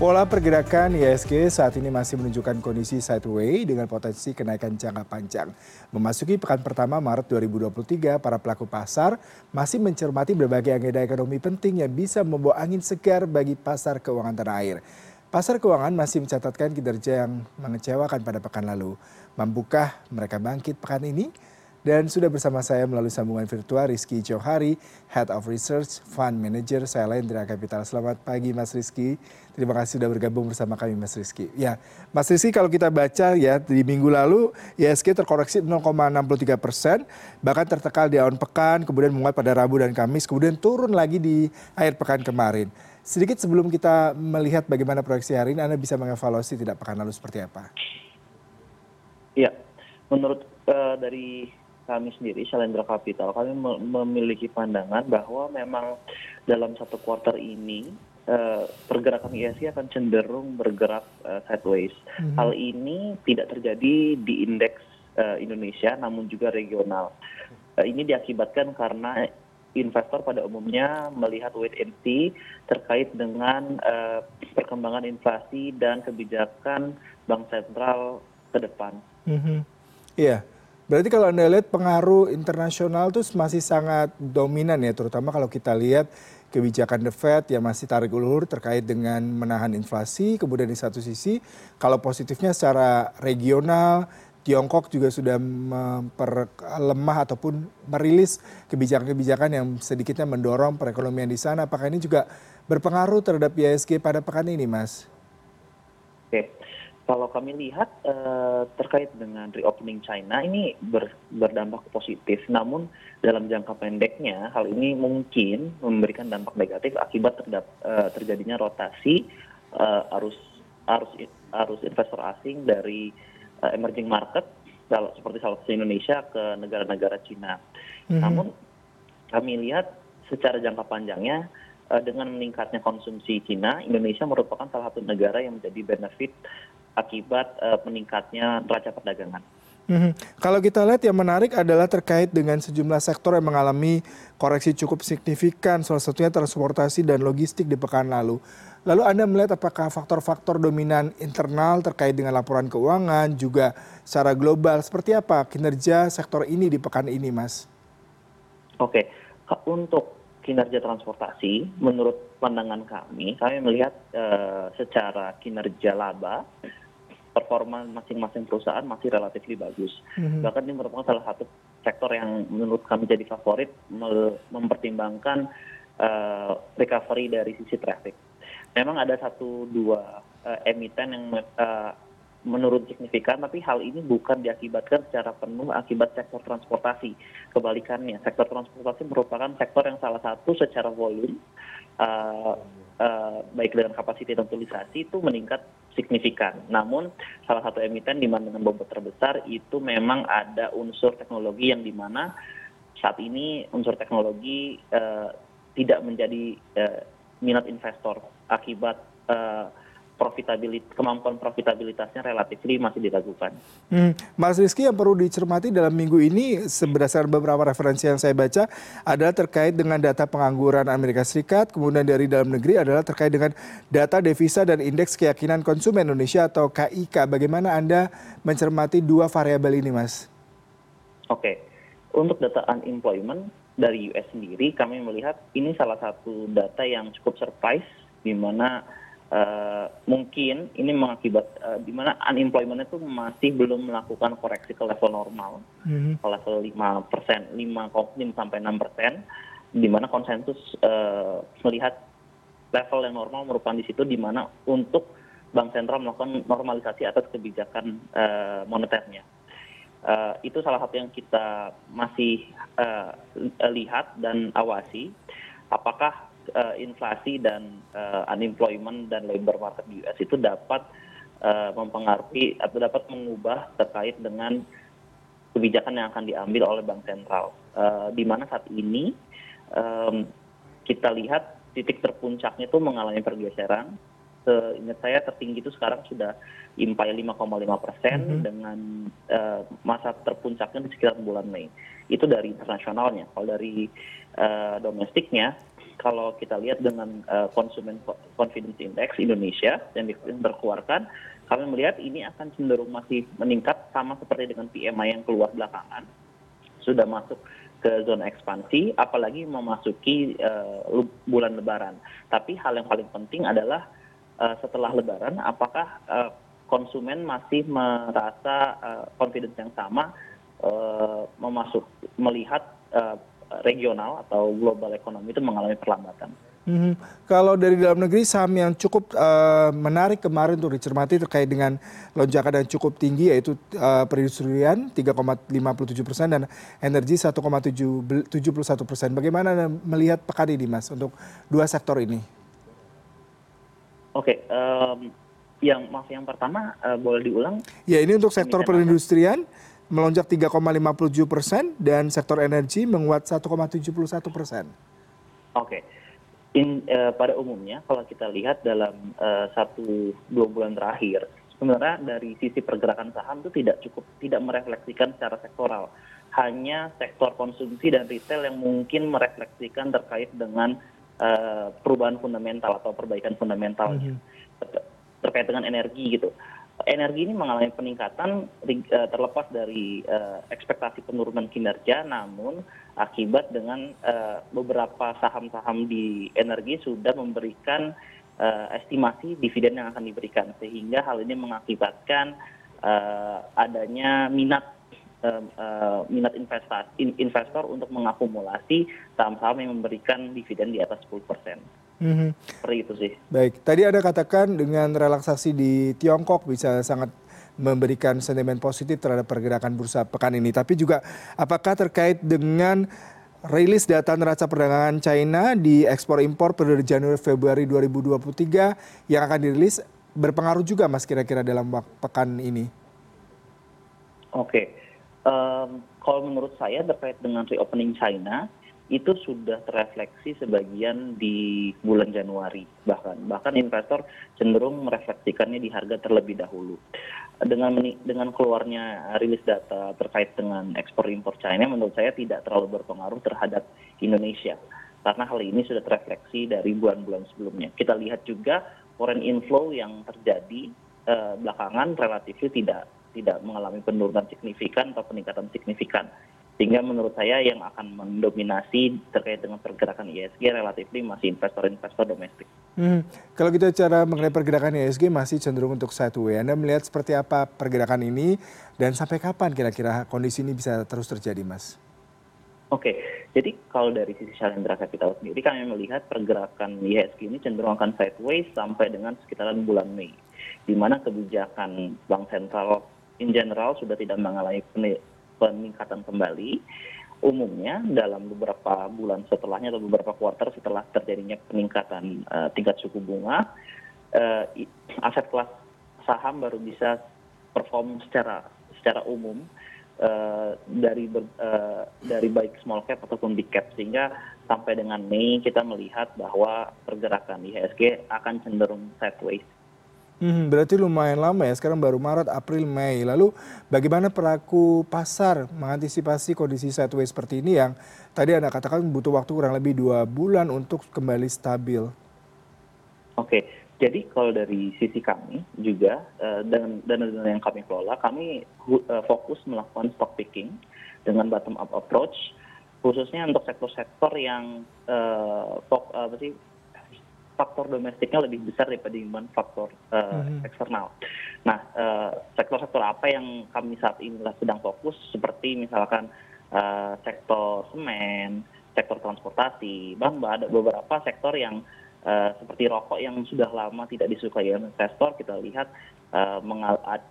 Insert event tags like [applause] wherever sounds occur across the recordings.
Pola pergerakan ISG saat ini masih menunjukkan kondisi sideways dengan potensi kenaikan jangka panjang. Memasuki pekan pertama Maret 2023, para pelaku pasar masih mencermati berbagai agenda ekonomi penting yang bisa membawa angin segar bagi pasar keuangan tanah air. Pasar keuangan masih mencatatkan kinerja yang mengecewakan pada pekan lalu. Mampukah mereka bangkit pekan ini? Dan sudah bersama saya melalui sambungan virtual Rizky Johari, Head of Research Fund Manager saya Lendra Capital. Selamat pagi Mas Rizky. Terima kasih sudah bergabung bersama kami Mas Rizky. Ya, Mas Rizky kalau kita baca ya di minggu lalu ISG terkoreksi 0,63 persen, bahkan tertekal di awal pekan, kemudian menguat pada Rabu dan Kamis, kemudian turun lagi di akhir pekan kemarin. Sedikit sebelum kita melihat bagaimana proyeksi hari ini, Anda bisa mengevaluasi tidak pekan lalu seperti apa? Ya, menurut uh, dari kami sendiri Shalendra Capital kami memiliki pandangan bahwa memang dalam satu kuartal ini uh, pergerakan ISG akan cenderung bergerak uh, sideways. Mm-hmm. Hal ini tidak terjadi di indeks uh, Indonesia namun juga regional. Uh, ini diakibatkan karena investor pada umumnya melihat wait and see terkait dengan uh, perkembangan inflasi dan kebijakan bank sentral ke depan. Mm-hmm. Iya. Berarti kalau Anda lihat pengaruh internasional itu masih sangat dominan ya, terutama kalau kita lihat kebijakan The Fed yang masih tarik ulur terkait dengan menahan inflasi, kemudian di satu sisi kalau positifnya secara regional Tiongkok juga sudah memperlemah ataupun merilis kebijakan-kebijakan yang sedikitnya mendorong perekonomian di sana. Apakah ini juga berpengaruh terhadap ISG pada pekan ini, Mas? Oke, kalau kami lihat uh, terkait dengan reopening China ini ber, berdampak positif, namun dalam jangka pendeknya hal ini mungkin memberikan dampak negatif akibat terdap, uh, terjadinya rotasi uh, arus arus arus investor asing dari emerging market seperti salah satu Indonesia ke negara-negara Cina. Mm -hmm. Namun kami lihat secara jangka panjangnya dengan meningkatnya konsumsi Cina, Indonesia merupakan salah satu negara yang menjadi benefit akibat uh, meningkatnya neraca perdagangan. Hmm. Kalau kita lihat yang menarik adalah terkait dengan sejumlah sektor yang mengalami koreksi cukup signifikan, salah satunya transportasi dan logistik di pekan lalu. Lalu Anda melihat apakah faktor-faktor dominan internal terkait dengan laporan keuangan juga secara global seperti apa kinerja sektor ini di pekan ini, Mas? Oke, untuk kinerja transportasi, menurut pandangan kami, kami melihat uh, secara kinerja laba performa masing-masing perusahaan masih relatif bagus. Mm-hmm. Bahkan ini merupakan salah satu sektor yang menurut kami jadi favorit mempertimbangkan uh, recovery dari sisi traffic. Memang ada satu dua uh, emiten yang uh, menurun signifikan, tapi hal ini bukan diakibatkan secara penuh akibat sektor transportasi. Kebalikannya, sektor transportasi merupakan sektor yang salah satu secara volume, uh, baik dengan kapasitas dan utilisasi itu meningkat signifikan. Namun salah satu emiten di mana dengan bobot terbesar itu memang ada unsur teknologi yang di mana saat ini unsur teknologi uh, tidak menjadi uh, minat investor akibat uh, profitabilitas kemampuan profitabilitasnya relatif masih diragukan. Hmm. Mas Rizky yang perlu dicermati dalam minggu ini berdasarkan beberapa referensi yang saya baca adalah terkait dengan data pengangguran Amerika Serikat, kemudian dari dalam negeri adalah terkait dengan data devisa dan indeks keyakinan konsumen Indonesia atau KIK. Bagaimana Anda mencermati dua variabel ini, Mas? Oke, untuk data unemployment dari US sendiri kami melihat ini salah satu data yang cukup surprise di mana mungkin ini mengakibat uh, di mana unemployment itu masih belum melakukan koreksi ke level normal, mm-hmm. ke level lima persen, lima sampai enam persen, di mana konsensus uh, melihat level yang normal merupakan di situ di mana untuk bank sentral melakukan normalisasi atas kebijakan uh, moneternya. Uh, itu salah satu yang kita masih uh, lihat dan awasi. Apakah inflasi dan uh, unemployment dan labor market di US itu dapat uh, mempengaruhi atau dapat mengubah terkait dengan kebijakan yang akan diambil oleh bank sentral. Uh, di mana saat ini um, kita lihat titik terpuncaknya itu mengalami pergeseran. Seingat saya tertinggi itu sekarang sudah impai 5,5 persen mm -hmm. dengan uh, masa terpuncaknya di sekitar bulan Mei. Itu dari internasionalnya. Kalau dari uh, domestiknya kalau kita lihat dengan konsumen confidence index Indonesia yang dikeluarkan, kami melihat ini akan cenderung masih meningkat sama seperti dengan PMI yang keluar belakangan. Sudah masuk ke zona ekspansi, apalagi memasuki uh, bulan Lebaran. Tapi hal yang paling penting adalah uh, setelah Lebaran, apakah uh, konsumen masih merasa uh, confidence yang sama uh, memasuk melihat uh, regional atau global ekonomi itu mengalami perlambatan. Hmm, kalau dari dalam negeri saham yang cukup uh, menarik kemarin untuk dicermati terkait dengan lonjakan yang cukup tinggi yaitu uh, perindustrian 3,57 persen dan energi 1,71 persen. Bagaimana melihat pekan ini mas untuk dua sektor ini? Oke, okay, um, yang maaf yang pertama uh, boleh diulang? Ya ini untuk sektor perindustrian melonjak 3,57 persen dan sektor energi menguat 1,71 persen. Oke. Okay in, uh, pada umumnya kalau kita lihat dalam uh, satu dua bulan terakhir sebenarnya dari sisi pergerakan saham itu tidak cukup tidak merefleksikan secara sektoral hanya sektor konsumsi dan retail yang mungkin merefleksikan terkait dengan uh, perubahan fundamental atau perbaikan fundamental mm -hmm. terkait dengan energi gitu energi ini mengalami peningkatan uh, terlepas dari uh, ekspektasi penurunan kinerja, namun akibat dengan uh, beberapa saham-saham di energi sudah memberikan estimasi dividen yang akan diberikan, sehingga hal ini mengakibatkan adanya minat minat investor untuk mengakumulasi saham-saham yang memberikan dividen di atas 10 persen. Mm-hmm. Seperti itu sih. Baik, tadi ada katakan dengan relaksasi di Tiongkok bisa sangat memberikan sentimen positif terhadap pergerakan bursa pekan ini. Tapi juga apakah terkait dengan rilis data neraca perdagangan China di ekspor impor periode Januari Februari 2023 yang akan dirilis berpengaruh juga Mas kira-kira dalam pekan ini? Oke, um, kalau menurut saya terkait dengan reopening China, itu sudah terefleksi sebagian di bulan Januari. Bahkan bahkan investor cenderung merefleksikannya di harga terlebih dahulu. Dengan dengan keluarnya rilis data terkait dengan ekspor impor China menurut saya tidak terlalu berpengaruh terhadap Indonesia. Karena hal ini sudah terefleksi dari bulan-bulan sebelumnya. Kita lihat juga foreign inflow yang terjadi eh, belakangan relatif tidak tidak mengalami penurunan signifikan atau peningkatan signifikan sehingga menurut saya yang akan mendominasi terkait dengan pergerakan ISG relatif masih investor-investor domestik. Hmm. Kalau kita cara mengenai pergerakan ISG masih cenderung untuk sideways. Anda melihat seperti apa pergerakan ini dan sampai kapan kira-kira kondisi ini bisa terus terjadi, Mas? Oke, jadi kalau dari sisi Shalendra Capital sendiri kami melihat pergerakan IHSG ini cenderung akan sideways sampai dengan sekitaran bulan Mei, di mana kebijakan bank sentral in general sudah tidak mengalami peningkatan kembali umumnya dalam beberapa bulan setelahnya atau beberapa kuartal setelah terjadinya peningkatan uh, tingkat suku bunga uh, aset kelas saham baru bisa perform secara secara umum uh, dari ber, uh, dari baik small cap ataupun big cap. Sehingga sampai dengan Mei kita melihat bahwa pergerakan IHSG akan cenderung sideways Hmm, berarti lumayan lama ya, sekarang baru Maret, April, Mei. Lalu bagaimana pelaku pasar mengantisipasi kondisi sideways seperti ini yang tadi Anda katakan butuh waktu kurang lebih dua bulan untuk kembali stabil? Oke, jadi kalau dari sisi kami juga uh, dengan dana-dana yang kami kelola, kami uh, fokus melakukan stock picking dengan bottom up approach, khususnya untuk sektor-sektor yang uh, fok, uh, apa faktor domestiknya lebih besar daripada faktor uh, hmm. eksternal. Nah, uh, sektor-sektor apa yang kami saat ini sedang fokus seperti misalkan uh, sektor semen, sektor transportasi, bahkan ada beberapa sektor yang uh, seperti rokok yang sudah lama tidak disukai investor, kita lihat uh,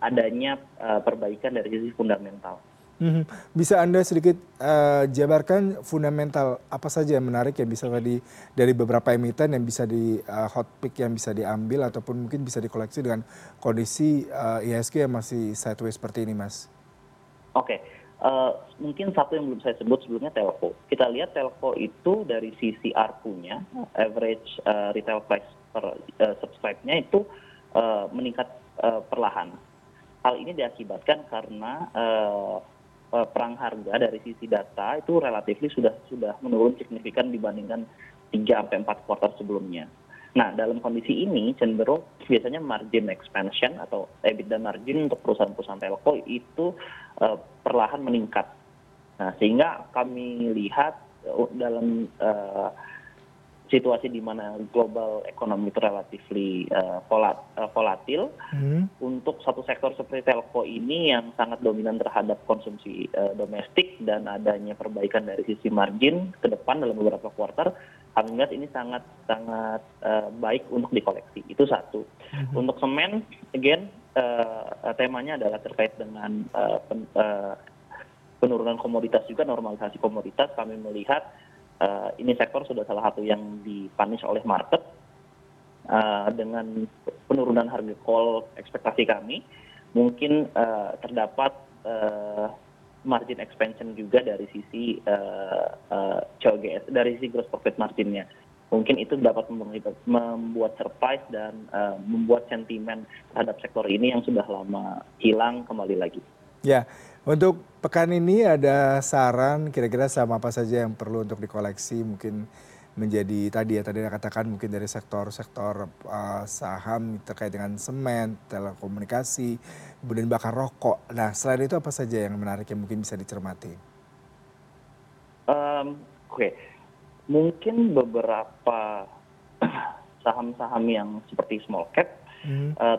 adanya uh, perbaikan dari sisi fundamental. Hmm, bisa Anda sedikit uh, jabarkan fundamental apa saja yang menarik yang bisa tadi dari beberapa emiten yang bisa di uh, hot pick yang bisa diambil ataupun mungkin bisa dikoleksi dengan kondisi uh, ISG yang masih sideways seperti ini, Mas? Oke, okay. uh, mungkin satu yang belum saya sebut sebelumnya telco. Kita lihat telco itu dari sisi ARPU-nya, average uh, retail price per uh, subscribe-nya itu uh, meningkat uh, perlahan. Hal ini diakibatkan karena uh, perang harga dari sisi data itu relatif sudah sudah menurun signifikan dibandingkan tiga sampai empat kuartal sebelumnya. Nah, dalam kondisi ini cenderung biasanya margin expansion atau EBITDA margin untuk perusahaan-perusahaan telco itu uh, perlahan meningkat. Nah, sehingga kami lihat uh, dalam uh, situasi di mana global ekonomi itu relatif uh, volat, volatil hmm. untuk satu sektor seperti telco ini yang sangat dominan terhadap konsumsi uh, domestik dan adanya perbaikan dari sisi margin ke depan dalam beberapa kuartal kami lihat ini sangat sangat uh, baik untuk dikoleksi itu satu hmm. untuk semen again uh, temanya adalah terkait dengan uh, pen, uh, penurunan komoditas juga normalisasi komoditas kami melihat uh, ini sektor sudah salah satu yang dipanis oleh market uh, dengan penurunan harga call ekspektasi kami mungkin uh, terdapat uh, margin expansion juga dari sisi uh, uh, COGS dari sisi gross profit marginnya mungkin itu dapat membuat surprise dan uh, membuat sentimen terhadap sektor ini yang sudah lama hilang kembali lagi. Ya, untuk pekan ini ada saran kira-kira sama apa saja yang perlu untuk dikoleksi mungkin menjadi tadi ya tadi katakan mungkin dari sektor-sektor uh, saham terkait dengan semen, telekomunikasi, kemudian bahkan rokok. Nah selain itu apa saja yang menarik yang mungkin bisa dicermati? Um, Oke, okay. mungkin beberapa [clears throat] saham-saham yang seperti small cap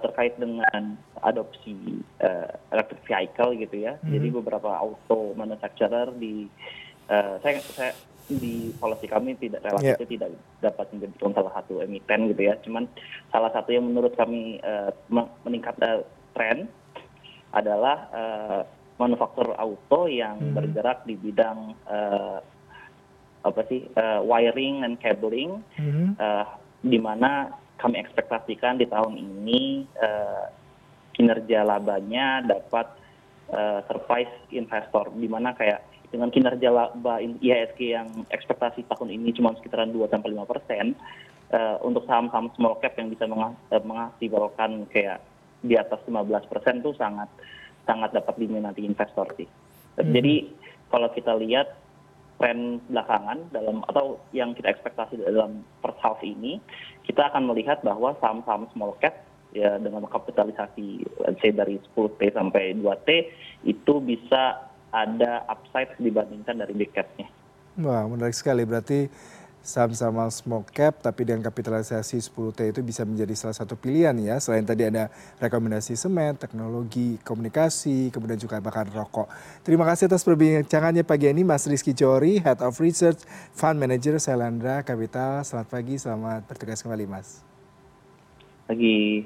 terkait dengan adopsi uh, electric vehicle gitu ya. Hmm. Jadi beberapa auto manufacturer di uh, saya saya di policy kami tidak relatif yeah. tidak dapat menjadi salah satu emiten gitu ya. Cuman salah satu yang menurut kami uh, meningkat uh, tren adalah uh, manufaktur auto yang hmm. bergerak di bidang uh, apa sih uh, wiring and cabling, hmm. uh, di mana kami ekspektasikan di tahun ini uh, kinerja labanya dapat uh, surprise investor di mana kayak dengan kinerja laba IHSG yang ekspektasi tahun ini cuma sekitaran 2 sampai 5 persen uh, untuk saham-saham small cap yang bisa menghasilkan kayak di atas 15 persen itu sangat sangat dapat diminati investor sih. Hmm. Jadi kalau kita lihat tren belakangan dalam atau yang kita ekspektasi dalam first half ini kita akan melihat bahwa saham-saham small cap ya dengan kapitalisasi say dari 10T sampai 2T itu bisa ada upside dibandingkan dari big cap-nya. Wah, menarik sekali. Berarti saham-saham small cap tapi dengan kapitalisasi 10T itu bisa menjadi salah satu pilihan ya. Selain tadi ada rekomendasi semen, teknologi, komunikasi, kemudian juga bahkan rokok. Terima kasih atas perbincangannya pagi ini Mas Rizky Jori, Head of Research Fund Manager Selandra Capital. Selamat pagi, selamat bertugas kembali Mas. Pagi.